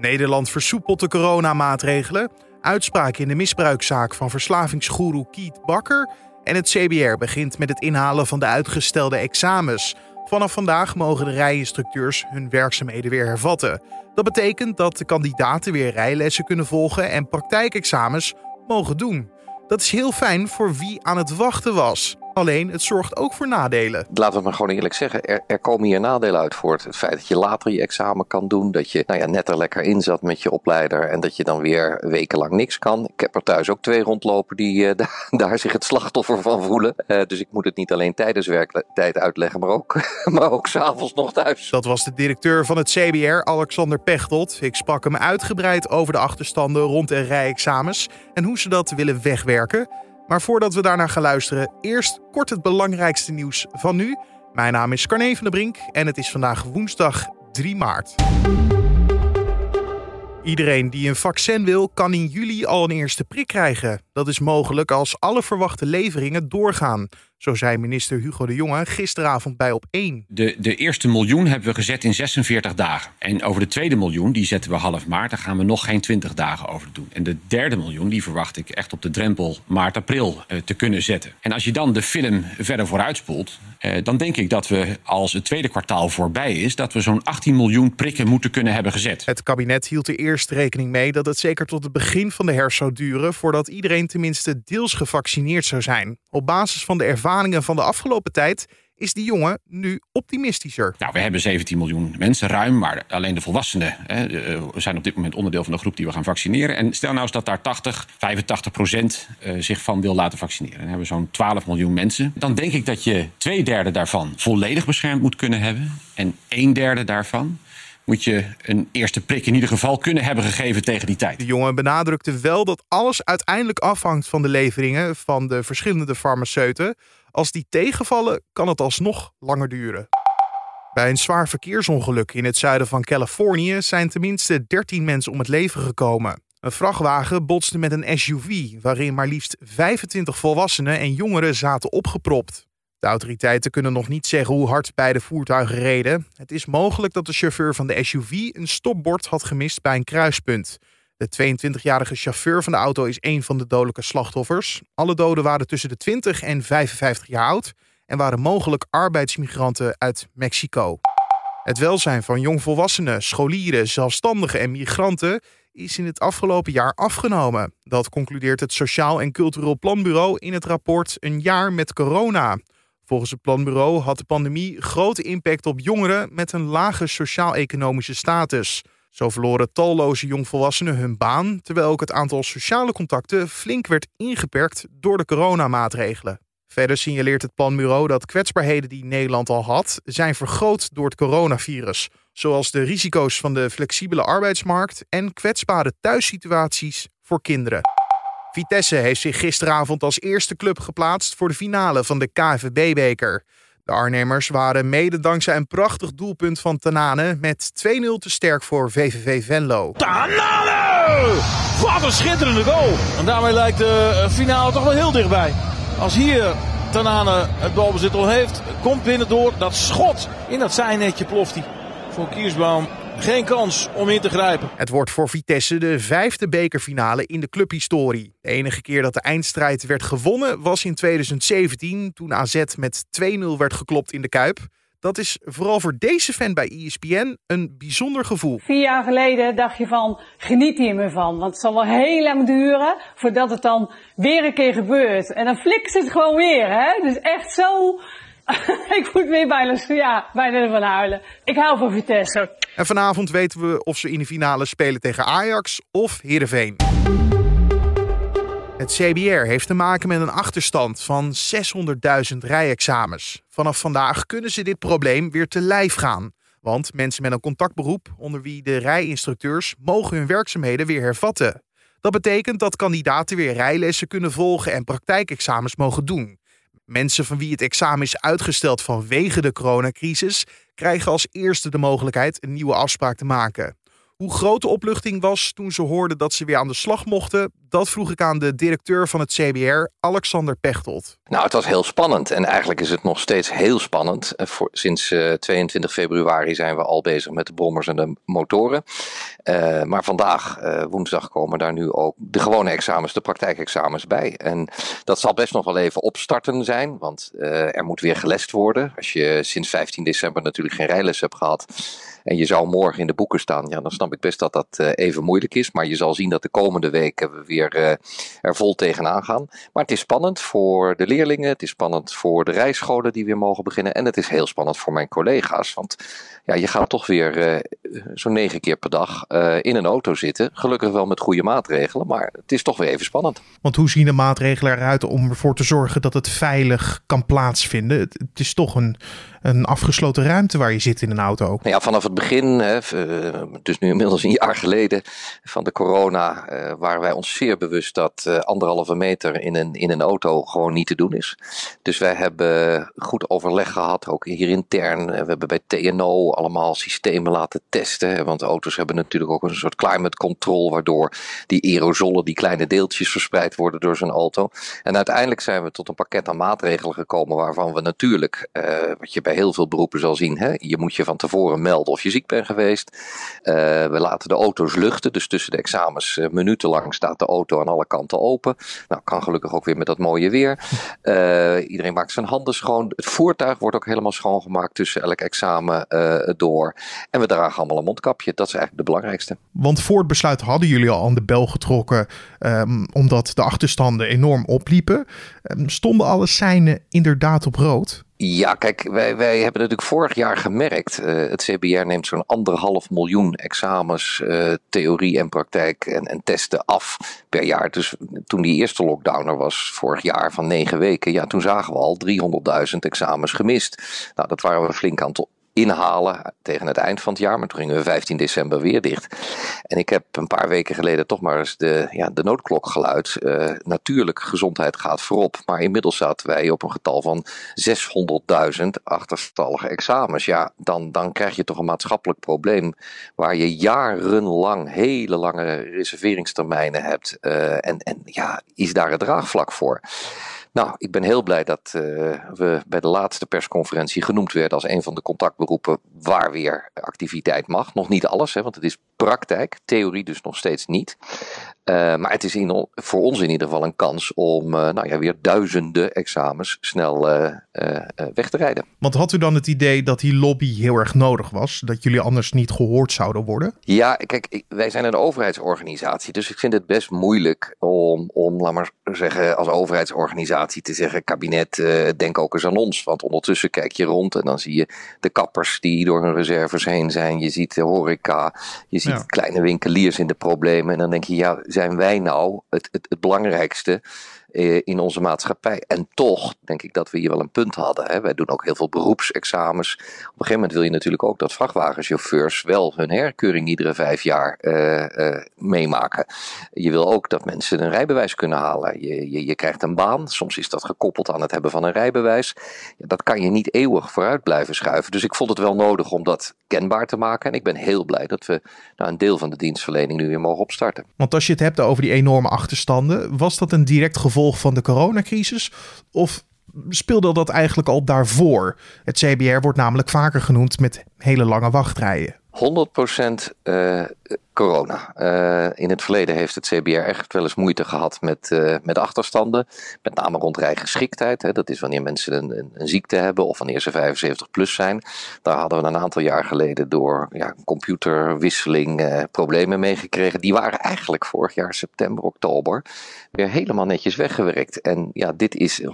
Nederland versoepelt de coronamaatregelen. Uitspraak in de misbruikzaak van verslavingsgoeroe Kiet Bakker. En het CBR begint met het inhalen van de uitgestelde examens. Vanaf vandaag mogen de rijinstructeurs hun werkzaamheden weer hervatten. Dat betekent dat de kandidaten weer rijlessen kunnen volgen en praktijkexamens mogen doen. Dat is heel fijn voor wie aan het wachten was. Alleen het zorgt ook voor nadelen. Laten we het maar gewoon eerlijk zeggen. Er, er, komen hier nadelen uit voort. Het feit dat je later je examen kan doen. Dat je nou ja, net er lekker in zat met je opleider. En dat je dan weer wekenlang niks kan. Ik heb er thuis ook twee rondlopen die uh, daar zich het slachtoffer van voelen. Uh, dus ik moet het niet alleen tijdens werktijd uitleggen. Maar ook, maar ook s'avonds nog thuis. Dat was de directeur van het CBR, Alexander Pechtold. Ik sprak hem uitgebreid over de achterstanden rond de rijexamens. En hoe ze dat willen wegwerken. Maar voordat we daarna gaan luisteren, eerst kort het belangrijkste nieuws van nu. Mijn naam is Carne van der Brink en het is vandaag woensdag 3 maart. Iedereen die een vaccin wil, kan in juli al een eerste prik krijgen. Dat is mogelijk als alle verwachte leveringen doorgaan. Zo zei minister Hugo de Jonge gisteravond bij op 1. De, de eerste miljoen hebben we gezet in 46 dagen. En over de tweede miljoen, die zetten we half maart. Daar gaan we nog geen 20 dagen over doen. En de derde miljoen, die verwacht ik echt op de drempel maart-april eh, te kunnen zetten. En als je dan de film verder vooruitspoelt, eh, dan denk ik dat we als het tweede kwartaal voorbij is, dat we zo'n 18 miljoen prikken moeten kunnen hebben gezet. Het kabinet hield er eerst rekening mee dat het zeker tot het begin van de herfst zou duren voordat iedereen tenminste deels gevaccineerd zou zijn. Op basis van de ervaringen van de afgelopen tijd is die jongen nu optimistischer. Nou, we hebben 17 miljoen mensen ruim, maar alleen de volwassenen hè, eh, zijn op dit moment onderdeel van de groep die we gaan vaccineren. En stel nou eens dat daar 80, 85 procent eh, zich van wil laten vaccineren. Dan hebben we zo'n 12 miljoen mensen. Dan denk ik dat je twee derde daarvan volledig beschermd moet kunnen hebben. En een derde daarvan moet je een eerste prik in ieder geval kunnen hebben gegeven tegen die tijd. De jongen benadrukte wel dat alles uiteindelijk afhangt van de leveringen van de verschillende farmaceuten. Als die tegenvallen, kan het alsnog langer duren. Bij een zwaar verkeersongeluk in het zuiden van Californië zijn tenminste 13 mensen om het leven gekomen. Een vrachtwagen botste met een SUV waarin maar liefst 25 volwassenen en jongeren zaten opgepropt. De autoriteiten kunnen nog niet zeggen hoe hard beide voertuigen reden. Het is mogelijk dat de chauffeur van de SUV een stopbord had gemist bij een kruispunt. De 22-jarige chauffeur van de auto is een van de dodelijke slachtoffers. Alle doden waren tussen de 20 en 55 jaar oud en waren mogelijk arbeidsmigranten uit Mexico. Het welzijn van jongvolwassenen, scholieren, zelfstandigen en migranten is in het afgelopen jaar afgenomen. Dat concludeert het Sociaal en Cultureel Planbureau in het rapport Een jaar met corona. Volgens het planbureau had de pandemie grote impact op jongeren met een lage sociaal-economische status. Zo verloren talloze jongvolwassenen hun baan, terwijl ook het aantal sociale contacten flink werd ingeperkt door de coronamaatregelen. Verder signaleert het planbureau dat kwetsbaarheden die Nederland al had, zijn vergroot door het coronavirus, zoals de risico's van de flexibele arbeidsmarkt en kwetsbare thuissituaties voor kinderen. Vitesse heeft zich gisteravond als eerste club geplaatst voor de finale van de KVB-beker. De Arnhemmers waren mede dankzij een prachtig doelpunt van Tanane met 2-0 te sterk voor VVV Venlo. Tanane! Wat een schitterende goal! En daarmee lijkt de finale toch wel heel dichtbij. Als hier Tanane het balbezit al heeft, komt binnen door dat schot in dat zijnetje ploft hij. Voor Kiersbaum geen kans om in te grijpen. Het wordt voor Vitesse de vijfde bekerfinale in de clubhistorie. De enige keer dat de eindstrijd werd gewonnen was in 2017, toen AZ met 2-0 werd geklopt in de Kuip. Dat is vooral voor deze fan bij ESPN een bijzonder gevoel. Vier jaar geleden dacht je van, geniet hier me van. Want het zal wel heel lang duren voordat het dan weer een keer gebeurt. En dan flikt het gewoon weer. Hè? Dus echt zo ik moet weer bijna, ja, bijna ervan huilen. Ik hou van Vitesse. En vanavond weten we of ze in de finale spelen tegen Ajax of Heerenveen. Het CBR heeft te maken met een achterstand van 600.000 rijexamens. Vanaf vandaag kunnen ze dit probleem weer te lijf gaan. Want mensen met een contactberoep, onder wie de rijinstructeurs, mogen hun werkzaamheden weer hervatten. Dat betekent dat kandidaten weer rijlessen kunnen volgen en praktijkexamens mogen doen. Mensen van wie het examen is uitgesteld vanwege de coronacrisis krijgen als eerste de mogelijkheid een nieuwe afspraak te maken. Hoe groot de opluchting was toen ze hoorden dat ze weer aan de slag mochten, Dat vroeg ik aan de directeur van het CBR, Alexander Pechtold. Nou, het was heel spannend en eigenlijk is het nog steeds heel spannend. Eh, sinds uh, eh, 22 februari zijn we al bezig met de brommers en de motoren. Uh, maar vandaag, woensdag, komen daar nu ook de gewone examens, de praktijkexamens bij. En dat zal best nog wel even opstarten zijn, want er moet weer gelest worden. Als je sinds 15 december natuurlijk geen rijles hebt gehad en je zou morgen in de boeken staan, ja, dan snap ik best dat dat even moeilijk is. Maar je zal zien dat de komende weken we weer er vol tegenaan gaan. Maar het is spannend voor de leerlingen, het is spannend voor de rijscholen die weer mogen beginnen. En het is heel spannend voor mijn collega's, want ja, je gaat toch weer zo'n negen keer per dag in een auto zitten. Gelukkig wel met goede maatregelen, maar het is toch weer even spannend. Want hoe zien de maatregelen eruit om ervoor te zorgen dat het veilig kan plaatsvinden? Het is toch een, een afgesloten ruimte waar je zit in een auto. Nou ja, vanaf het begin, hè, eh, dus nu inmiddels een jaar geleden van de corona, uh, waren wij ons zeer bewust dat uh, anderhalve meter in een, in een auto gewoon niet te doen is. Dus wij hebben goed overleg gehad, ook hier intern. We hebben bij TNO allemaal systemen laten testen, want auto's hebben natuurlijk ook een soort climate control, waardoor die aerosolen, die kleine deeltjes verspreid worden door zo'n auto. En uiteindelijk zijn we tot een pakket aan maatregelen gekomen waarvan we natuurlijk, wat je bij heel veel beroepen zal zien. Hè? Je moet je van tevoren melden of je ziek bent geweest. Uh, we laten de auto's luchten. Dus tussen de examens uh, minutenlang staat de auto aan alle kanten open. Nou, kan gelukkig ook weer met dat mooie weer. Uh, iedereen maakt zijn handen schoon. Het voertuig wordt ook helemaal schoongemaakt tussen elk examen door. En we dragen allemaal een mondkapje. Dat is eigenlijk de belangrijkste. Want voor het besluit hadden jullie al aan de bel getrokken. Um, omdat de achterstanden enorm opliepen. Um, stonden alle seinen inderdaad op rood? Ja, kijk, wij, wij hebben natuurlijk vorig jaar gemerkt. Uh, het CBR neemt zo'n anderhalf miljoen examens, uh, theorie en praktijk en, en, testen af per jaar. Dus toen die eerste lockdown er was, vorig jaar van negen weken, ja, toen zagen we al 300.000 examens gemist. Nou, dat waren we flink aan inhalen tegen het eind van het jaar. Maar toen gingen we 15 december weer dicht. En ik heb een paar weken geleden toch maar eens de, ja, de noodklok geluid. Uh, natuurlijk, gezondheid gaat voorop. Maar inmiddels zaten wij op een getal van 600.000 achterstallige examens. Ja, dan, dan krijg je toch een maatschappelijk probleem. Waar je jarenlang hele lange reserveringstermijnen hebt. Uh, en, en ja, is daar het draagvlak voor? Nou, ik ben heel blij dat uh, we bij de laatste persconferentie genoemd werden als een van de contactberoepen waar weer activiteit mag. Nog niet alles, hè, want het is praktijk, theorie dus nog steeds niet. Uh, maar het is in, voor ons in ieder geval een kans om uh, nou ja, weer duizenden examens snel uh, weg te rijden. Want had u dan het idee dat die lobby heel erg nodig was? Dat jullie anders niet gehoord zouden worden? Ja, kijk, wij zijn een overheidsorganisatie. Dus ik vind het best moeilijk om, om laat maar zeggen, als overheidsorganisatie te zeggen: kabinet, denk ook eens aan ons. Want ondertussen kijk je rond en dan zie je de kappers die door hun reserves heen zijn. Je ziet de horeca, je ziet ja. kleine winkeliers in de problemen. En dan denk je, ja zijn wij nou het, het, het belangrijkste in onze maatschappij. En toch denk ik dat we hier wel een punt hadden. Hè. Wij doen ook heel veel beroepsexamens. Op een gegeven moment wil je natuurlijk ook dat vrachtwagenchauffeurs wel hun herkeuring iedere vijf jaar uh, uh, meemaken. Je wil ook dat mensen een rijbewijs kunnen halen. Je, je, je, krijgt een baan. Soms is dat gekoppeld aan het hebben van een rijbewijs. Ja, dat kan je niet eeuwig vooruit blijven schuiven. Dus ik vond het wel nodig om dat kenbaar te maken. En ik ben heel blij dat we nou, een deel van de dienstverlening nu weer mogen opstarten. Want als je het hebt over die enorme achterstanden, was dat een direct gevolg van de coronacrisis? Of speelde dat eigenlijk al daarvoor? Het CBR wordt namelijk vaker genoemd met hele lange wachtrijen. 100% uh, corona. Uh, in het verleden heeft het CBR echt wel eens moeite gehad met, uh, met achterstanden. Met name rond rijgeschiktheid. Hè. Dat is wanneer mensen een, een, een, ziekte hebben of wanneer ze 75 plus zijn. Daar hadden we een aantal jaar geleden door ja, computerwisseling uh, problemen meegekregen. Die waren eigenlijk vorig jaar september, oktober weer helemaal netjes weggewerkt. En ja, dit is 100%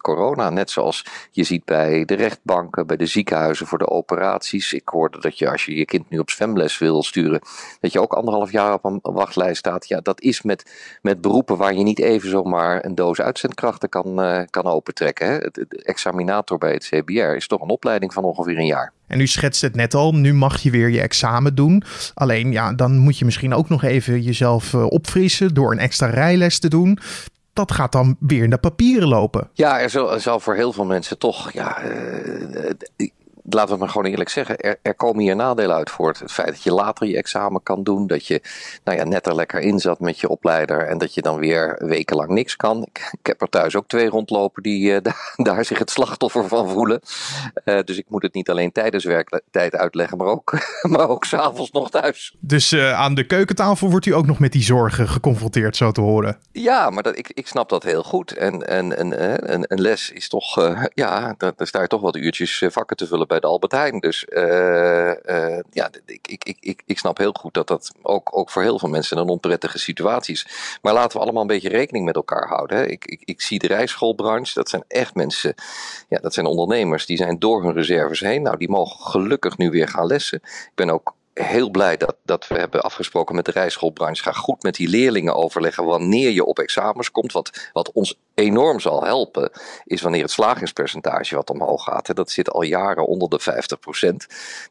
corona. Net zoals je ziet bij de rechtbanken, bij de ziekenhuizen voor de operaties. Ik hoorde dat je als je je kind nu op zwemles wil sturen dat je ook anderhalf jaar op een wachtlijst staat. Ja, dat is met, met beroepen waar je niet even zomaar een doos uitzendkrachten kan, uh, kan opentrekken. Hè. De, de examinator bij het CBR is toch een opleiding van ongeveer een jaar. En u schetst het net al, nu mag je weer je examen doen. Alleen ja, dan moet je misschien ook nog even jezelf uh, opfrissen door een extra rijles te doen dat gaat dan weer naar papieren lopen. Ja, er zal, er zal, voor heel veel mensen toch ja, uh, laten we maar gewoon eerlijk zeggen, er, er, komen hier nadelen uit voort. Het feit dat je later je examen kan doen, dat je nou ja, net er lekker in zat met je opleider en dat je dan weer wekenlang niks kan. Ik, ik heb er thuis ook twee rondlopen die uh, daar, zich het slachtoffer van voelen. Uh, dus ik moet het niet alleen tijdens werktijd uitleggen, maar ook, maar ook s'avonds nog thuis. Dus uh, aan de keukentafel wordt u ook nog met die zorgen geconfronteerd, zo te horen? Ja, maar dat, ik, ik snap dat heel goed. En, en, en een, een les is toch, ja, daar, daar sta je toch wat uurtjes vakken te vullen bij de Albert Heijn. Dus ja, ik, ik, ik, ik snap heel goed dat dat ook, ook voor heel veel mensen een onprettige situatie is. Maar laten we allemaal een beetje rekening met elkaar houden. Hè. Ik, ik, ik zie de rijschoolbranche, dat zijn echt mensen, ja, dat zijn ondernemers, die zijn door hun reserves heen. Nou, die mogen gelukkig nu weer gaan lessen. Ik ben ook heel blij dat, dat we hebben afgesproken met de rijschoolbranche. Ga goed met die leerlingen overleggen wanneer je op examens komt. Wat, wat ons enorm zal helpen, is wanneer het slagingspercentage wat omhoog gaat. Dat zit al jaren onder de 50%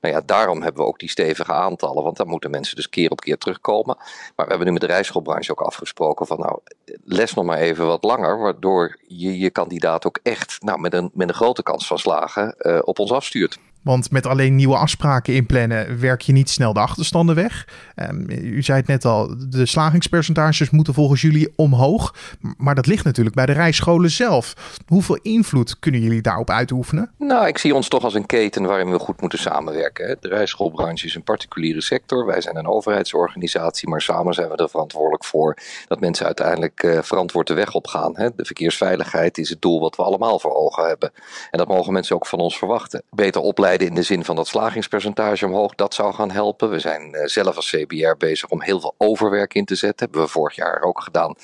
Nou ja, daarom hebben we ook die stevige aantallen, want dan moeten mensen dus keer op keer terugkomen. Maar we hebben nu met de rijschoolbranche ook afgesproken van nou, les nog maar even wat langer, waardoor je je kandidaat ook echt nou, met, een, met een grote kans van slagen uh, op ons afstuurt. Want met alleen nieuwe afspraken inplannen werk je niet snel de achterstanden weg. Um, u zei het net al, de slagingspercentages moeten volgens jullie omhoog. Maar dat ligt natuurlijk bij de rijscholen zelf. Hoeveel invloed kunnen jullie daarop uitoefenen? Nou, ik zie ons toch als een keten waarin we goed moeten samenwerken. De rijschoolbranche is een particuliere sector. Wij zijn een overheidsorganisatie, maar samen zijn we er verantwoordelijk voor dat mensen uiteindelijk uh, verantwoord de weg op gaan. De verkeersveiligheid is het doel wat we allemaal voor ogen hebben. En dat mogen mensen ook van ons verwachten. Beter opleiden in de zin van dat slagingspercentage omhoog, dat zou gaan helpen. We zijn eh, zelf als CBR bezig om heel veel overwerk in te zetten. Hebben we vorig jaar ook gedaan.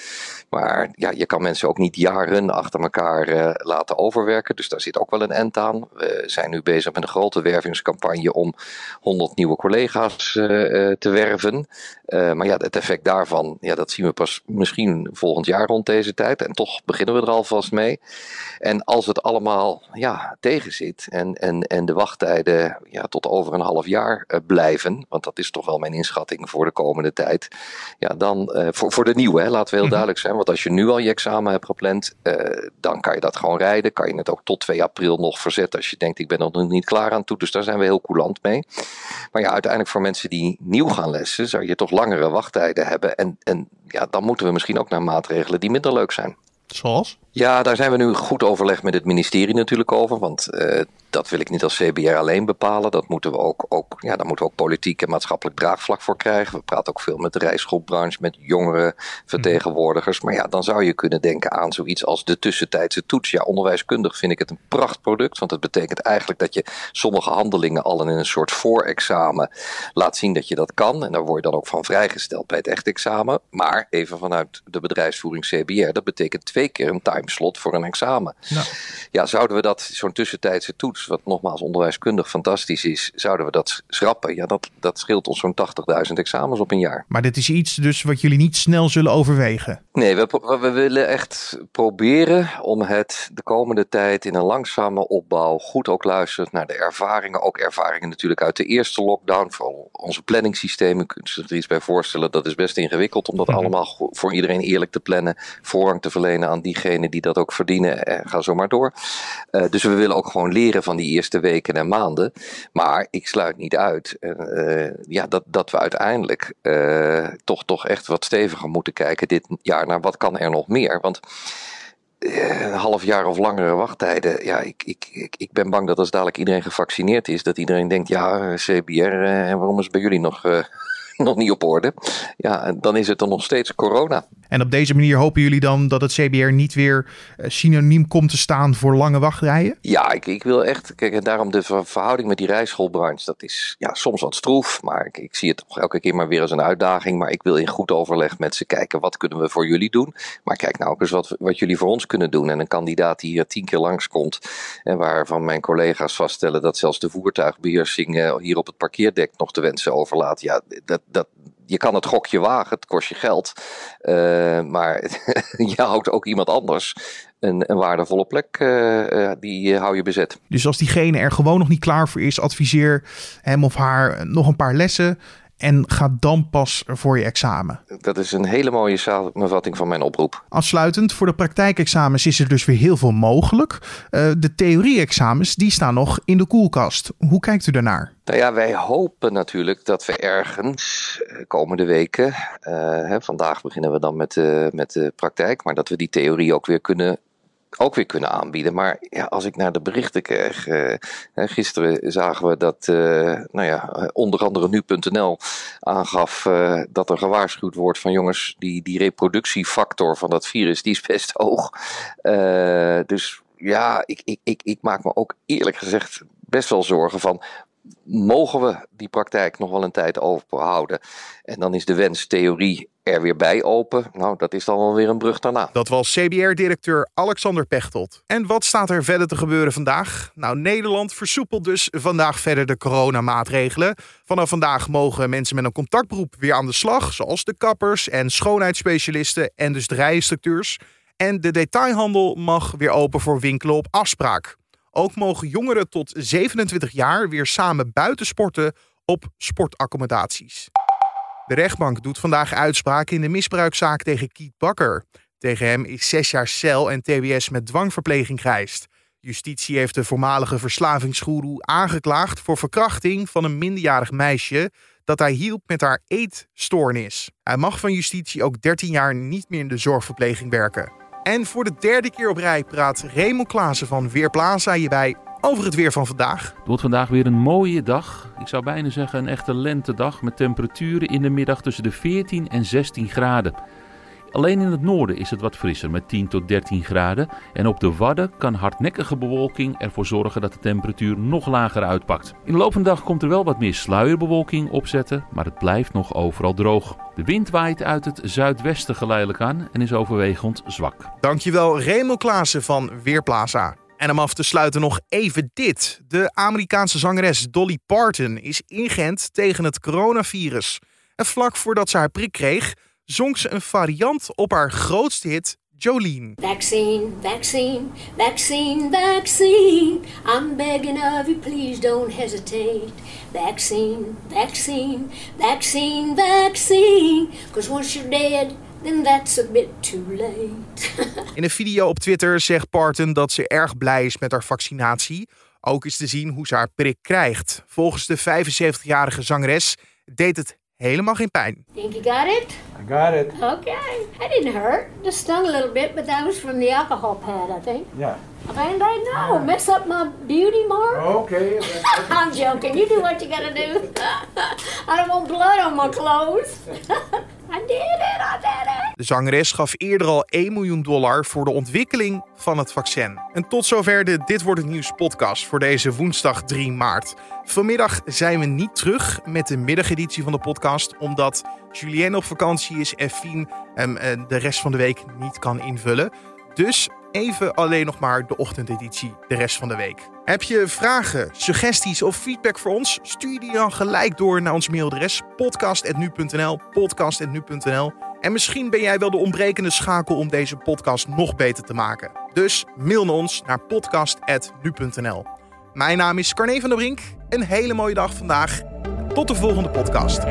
Maar ja, je kan mensen ook niet jaren achter elkaar uh, laten overwerken. Dus daar zit ook wel een end aan. We zijn nu bezig met een grote wervingscampagne om 100 nieuwe collega's uh, te werven. maar ja, het effect daarvan, ja, dat zien we pas misschien volgend jaar rond deze tijd. En toch beginnen we er alvast mee. En als het allemaal ja, tegen zit en, en, en de wacht wachttijden ja, tot over een half jaar uh, blijven, want dat is toch wel mijn inschatting voor de komende tijd, ja, dan uh, voor, voor de nieuwe, hè, laten we heel mhm. duidelijk zijn, want als je nu al je examen hebt gepland, uh, dan kan je dat gewoon rijden, kan je het ook tot 2 april nog verzetten als je denkt ik ben er nog niet klaar aan toe, dus daar zijn we heel coulant mee. Maar ja, uiteindelijk voor mensen die nieuw gaan lessen, zou je toch langere wachttijden hebben en, en ja, dan moeten we misschien ook naar maatregelen die minder leuk zijn. Zoals? Ja, daar zijn we nu goed overleg met het ministerie natuurlijk over. Want uh, dat wil ik niet als CBR alleen bepalen. Dat moeten we ook, ook, ja, daar moeten we ook politiek en maatschappelijk draagvlak voor krijgen. We praten ook veel met de rijschoolbranche, met jongere vertegenwoordigers. Maar ja, dan zou je kunnen denken aan zoiets als de tussentijdse toets. Ja, onderwijskundig vind ik het een prachtproduct. Want het betekent eigenlijk dat je sommige handelingen al in een soort voorexamen laat zien dat je dat kan. En daar word je dan ook van vrijgesteld bij het echt examen. Maar even vanuit de bedrijfsvoering CBR, dat betekent twee keer een timeslot voor een examen. Nou. Ja, zouden we dat, zo'n tussentijdse toets wat nogmaals onderwijskundig fantastisch is, zouden we dat schrappen? Ja, dat, dat scheelt ons zo'n 80.000 examens op een jaar. Maar dit is iets dus wat jullie niet snel zullen overwegen? Nee, we, we willen echt proberen om het de komende tijd in een langzame opbouw goed ook luisteren naar de ervaringen. Ook ervaringen natuurlijk uit de eerste lockdown, voor onze planningssystemen. Kunt u zich er iets bij voorstellen? Dat is best ingewikkeld om dat mhm. allemaal voor iedereen eerlijk te plannen. Voorrang te verlenen aan diegenen die dat ook verdienen. En ga zo maar door. Uh, dus we willen ook gewoon leren van die eerste weken en maanden. Maar ik sluit niet uit uh, ja, dat, dat we uiteindelijk toch, toch echt wat steviger moeten kijken dit jaar naar wat kan er nog meer. Want een half jaar of langere wachttijden. Ja, ik, ik, ik, ik ben bang dat als dadelijk iedereen gevaccineerd is, dat iedereen denkt: ja, CBR, en waarom is bij jullie nog nog niet op orde. Ja, dan is het dan nog steeds corona. En op deze manier hopen jullie dan dat het CBR niet weer eh, synoniem komt te staan voor lange wachtrijen? Ja, ik, ik wil echt. Kijk, en daarom de verhouding met die rijschoolbranche. Dat is ja, soms wat stroef, maar ik, ik zie het toch elke keer maar weer als een uitdaging. Maar ik wil in goed overleg met ze kijken. Wat kunnen we voor jullie doen? Maar kijk nou ook eens wat, wat jullie voor ons kunnen doen. En een kandidaat die hier tien keer langskomt. En waarvan mijn collega's vaststellen dat zelfs de voertuigbeheersing eh, hier op het parkeerdek nog te wensen overlaat. Ja, dat, dat, je kan het gokje wagen, het kost je geld. Uh, maar je houdt ook iemand anders een, een waardevolle plek, uh, die hou je bezet. Dus als diegene er gewoon nog niet klaar voor is, adviseer hem of haar nog een paar lessen en ga dan pas voor je examen. Dat is een hele mooie samenvatting van mijn oproep. Afsluitend, voor de praktijkexamens is er dus weer heel veel mogelijk. Uh, de theorie-examens, die staan nog in de koelkast. Hoe kijkt u daarnaar? Nou ja, wij hopen natuurlijk dat we ergens uh, komende weken, uh, hè, vandaag beginnen we dan met, met de praktijk, maar dat we die theorie ook weer kunnen ook weer kunnen aanbieden. Maar ja, als ik naar de berichten krijg. Uh, gisteren zagen we dat uh, nou ja, onder andere nu.nl aangaf uh, dat er gewaarschuwd wordt van jongens, die, die reproductiefactor van dat virus die is best hoog. dus ja, ik, ik, ik, ik maak me ook eerlijk gezegd best wel zorgen van mogen we die praktijk nog wel een tijd overhouden? En dan is de wens theorie er weer bij open. Nou, dat is dan wel weer een brug daarna. Dat was CBR-directeur Alexander Pechtold. En wat staat er verder te gebeuren vandaag? Nou, Nederland versoepelt dus vandaag verder de coronamaatregelen. Vanaf vandaag mogen mensen met een contactberoep weer aan de slag, zoals de kappers en schoonheidsspecialisten en dus de rijinstructeurs. En de detailhandel mag weer open voor winkelen op afspraak. Ook mogen jongeren tot 27 jaar weer samen buiten sporten op sportaccommodaties. De rechtbank doet vandaag uitspraak in de misbruikzaak tegen Kiet Bakker. Tegen hem is zes jaar cel en TBS met dwangverpleging geëist. Justitie heeft de voormalige verslavingsgoeroe aangeklaagd voor verkrachting van een minderjarig meisje dat hij hielp met haar eetstoornis. Hij mag van justitie ook 13 jaar niet meer in de zorgverpleging werken. En voor de derde keer op rij praat Raymond Klaassen van Weerplaza hierbij over het weer van vandaag. Het wordt vandaag weer een mooie dag. Ik zou bijna zeggen een echte lentedag met temperaturen in de middag tussen de 14 en 16 graden. Alleen in het noorden is het wat frisser met 10 tot 13 graden. En op de Wadden kan hardnekkige bewolking ervoor zorgen dat de temperatuur nog lager uitpakt. In de loop van dag komt er wel wat meer sluierbewolking opzetten, maar het blijft nog overal droog. De wind waait uit het zuidwesten geleidelijk aan en is overwegend zwak. Dankjewel Remo Klaassen van Weerplaza. En om af te sluiten nog even dit. De Amerikaanse zangeres Dolly Parton is ingent tegen het coronavirus. En vlak voordat ze haar prik kreeg, zong ze een variant op haar grootste hit Jolene. Vaccine, vaccine, vaccine, vaccine. I'm begging of you, please don't hesitate. Vaccine, vaccine, vaccine, vaccine. Cause once you're dead, then that's a bit too late. In een video op Twitter zegt Parton dat ze erg blij is met haar vaccinatie. Ook is te zien hoe ze haar prik krijgt. Volgens de 75-jarige zangeres deed het helemaal geen pijn. Think you got it? I got it. Okay. That didn't hurt. Just stung a little bit, but that was from the alcohol pad, I think. Yeah. And I know, mess up my beauty mark. Okay. I'm joking. You do what you gotta do. I don't want blood on my clothes. De zangeres gaf eerder al 1 miljoen dollar voor de ontwikkeling van het vaccin. En tot zover de Dit wordt het nieuws podcast voor deze woensdag 3 maart. Vanmiddag zijn we niet terug met de middageditie van de podcast, omdat Julien op vakantie is en Fien hem eh, de rest van de week niet kan invullen. Dus even alleen nog maar de ochtendeditie de rest van de week. Heb je vragen, suggesties of feedback voor ons? Stuur die dan gelijk door naar ons mailadres podcast.nu.nl podcast.nu.nl En misschien ben jij wel de ontbrekende schakel om deze podcast nog beter te maken. Dus mail naar ons naar podcast.nu.nl Mijn naam is Carne van der Brink. Een hele mooie dag vandaag. Tot de volgende podcast.